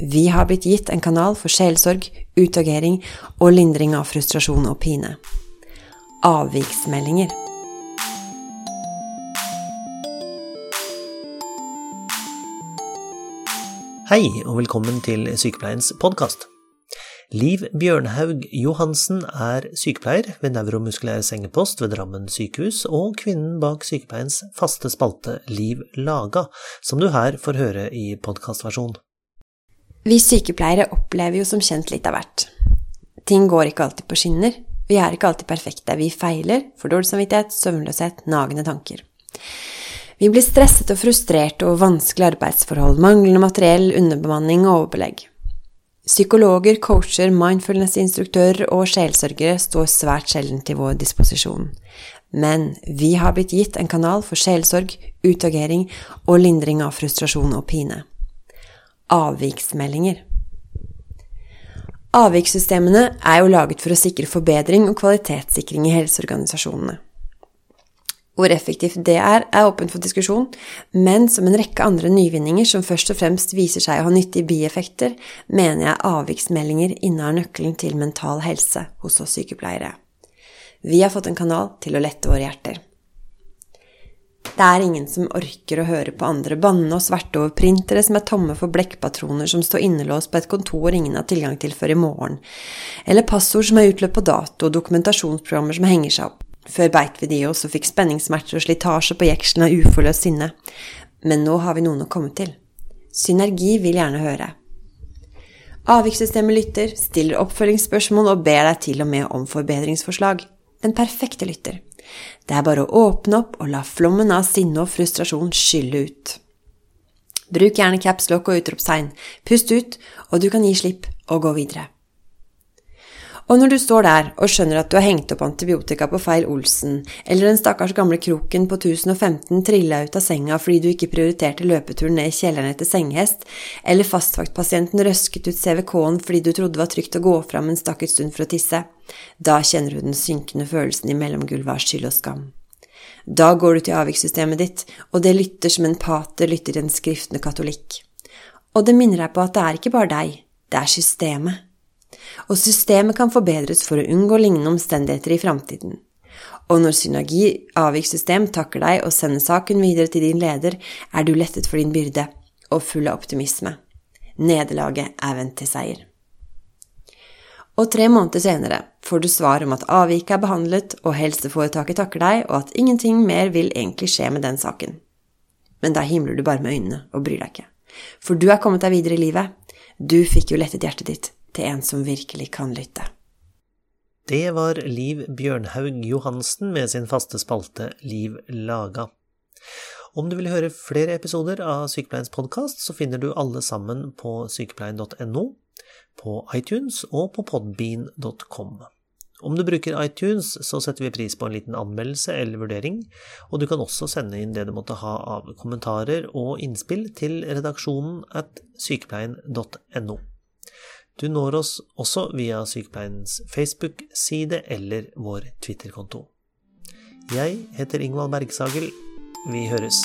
Vi har blitt gitt en kanal for sjelsorg, utagering og lindring av frustrasjon og pine. Avviksmeldinger. Hei, og velkommen til Sykepleiens podkast. Liv Bjørnhaug Johansen er sykepleier ved nevromuskulær sengepost ved Drammen sykehus, og kvinnen bak sykepleiens faste spalte Liv Laga, som du her får høre i podkastversjon. Vi sykepleiere opplever jo som kjent litt av hvert. Ting går ikke alltid på skinner. Vi er ikke alltid perfekte. Vi feiler, får dårlig samvittighet, søvnløshet, nagende tanker. Vi blir stresset og frustrert over vanskelige arbeidsforhold, manglende materiell, underbemanning og overbelegg. Psykologer, coacher, mindfulness-instruktører og sjelsørgere står svært sjelden til vår disposisjon. Men vi har blitt gitt en kanal for sjelsorg, utagering og lindring av frustrasjon og pine. Avviksmeldinger. Avvikssystemene er jo laget for å sikre forbedring og kvalitetssikring i helseorganisasjonene. Hvor effektivt det er, er åpent for diskusjon, men som en rekke andre nyvinninger som først og fremst viser seg å ha nyttige bieffekter, mener jeg avviksmeldinger innehar nøkkelen til mental helse hos oss sykepleiere. Vi har fått en kanal til å lette våre hjerter. Det er ingen som orker å høre på andre banne og sverte over printere som er tomme for blekkpatroner som står innelåst på et kontor ingen har tilgang til før i morgen, eller passord som er utløpt på dato og dokumentasjonsprogrammer som henger seg opp. Før beit vi de oss og fikk spenningssmerter og slitasje på jekselen av uforløst sinne. Men nå har vi noen å komme til. Synergi vil gjerne høre. Avvikssystemet lytter, stiller oppfølgingsspørsmål og ber deg til og med om forbedringsforslag. Den perfekte lytter. Det er bare å åpne opp og la flommen av sinne og frustrasjon skylle ut. Bruk gjerne caps lock og utropstegn. Pust ut, og du kan gi slipp og gå videre. Og når du står der og skjønner at du har hengt opp antibiotika på feil Olsen, eller den stakkars gamle kroken på 1015 trilla ut av senga fordi du ikke prioriterte løpeturen ned i kjelleren etter sengehest, eller fastvaktpasienten røsket ut CVK-en fordi du trodde det var trygt å gå fram en stakk stund for å tisse, da kjenner du den synkende følelsen i mellomgulvet av skyld og skam. Da går du til avvikssystemet ditt, og det lytter som en pater lytter til en skriftende katolikk. Og det minner deg på at det er ikke bare deg, det er systemet og systemet kan forbedres for å unngå lignende omstendigheter i framtiden. Og når Synergi avvikssystem takker deg og sender saken videre til din leder, er du lettet for din byrde og full av optimisme. Nederlaget er vendt til seier. Og tre måneder senere får du svar om at avviket er behandlet og helseforetaket takker deg, og at ingenting mer vil egentlig skje med den saken. Men da himler du bare med øynene og bryr deg ikke. For du er kommet deg videre i livet. Du fikk jo lettet hjertet ditt til en som virkelig kan lytte. Det var Liv Bjørnhaug Johansen med sin faste spalte Liv laga. Om du vil høre flere episoder av Sykepleiens podkast, så finner du alle sammen på sykepleien.no, på iTunes og på podbean.com. Om du bruker iTunes, så setter vi pris på en liten anmeldelse eller vurdering, og du kan også sende inn det du måtte ha av kommentarer og innspill til redaksjonen at sykepleien.no. Du når oss også via Sykepleiens Facebook-side eller vår Twitter-konto. Jeg heter Ingvald Bergsagel. Vi høres.